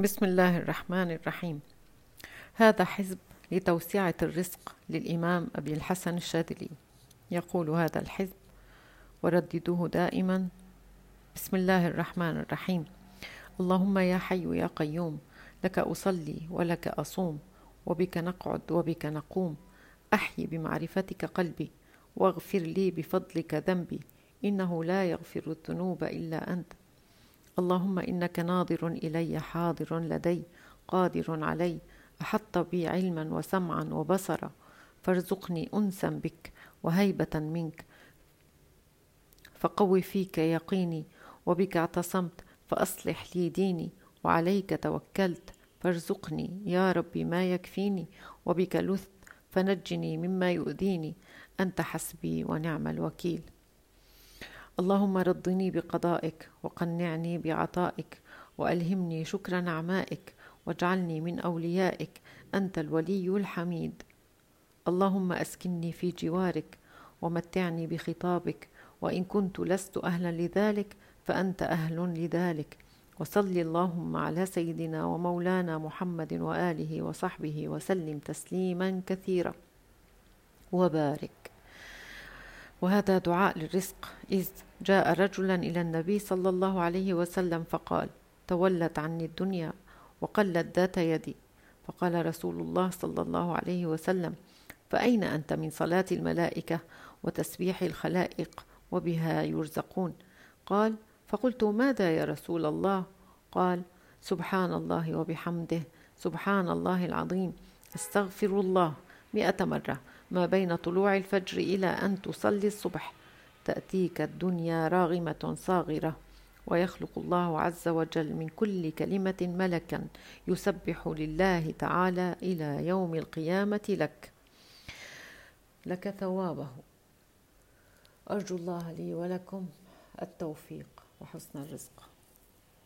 بسم الله الرحمن الرحيم. هذا حزب لتوسعة الرزق للإمام أبي الحسن الشاذلي. يقول هذا الحزب ورددوه دائما بسم الله الرحمن الرحيم. اللهم يا حي يا قيوم لك أصلي ولك أصوم وبك نقعد وبك نقوم. أحيي بمعرفتك قلبي واغفر لي بفضلك ذنبي. إنه لا يغفر الذنوب إلا أنت. اللهم إنك ناظر إلي حاضر لدي قادر علي أحط بي علما وسمعا وبصرا فارزقني أنسا بك وهيبة منك فقوي فيك يقيني وبك اعتصمت فأصلح لي ديني وعليك توكلت فارزقني يا ربي ما يكفيني وبك لثت فنجني مما يؤذيني أنت حسبي ونعم الوكيل. اللهم رضني بقضائك وقنعني بعطائك وألهمني شكر نعمائك واجعلني من أوليائك أنت الولي الحميد. اللهم أسكنني في جوارك ومتعني بخطابك وإن كنت لست أهلا لذلك فأنت أهل لذلك. وصل اللهم على سيدنا ومولانا محمد وآله وصحبه وسلم تسليما كثيرا. وبارك. وهذا دعاء للرزق. إذ جاء رجلا إلى النبي صلى الله عليه وسلم فقال تولت عني الدنيا وقلت ذات يدي. فقال رسول الله صلى الله عليه وسلم فأين أنت من صلاة الملائكة وتسبيح الخلائق وبها يرزقون؟ قال فقلت ماذا يا رسول الله؟ قال سبحان الله وبحمده سبحان الله العظيم أستغفر الله. مئة مرة. ما بين طلوع الفجر إلى أن تصلي الصبح تأتيك الدنيا راغمة صاغرة ويخلق الله عز وجل من كل كلمة ملكا يسبح لله تعالى إلى يوم القيامة لك. لك ثوابه. أرجو الله لي ولكم التوفيق وحسن الرزق.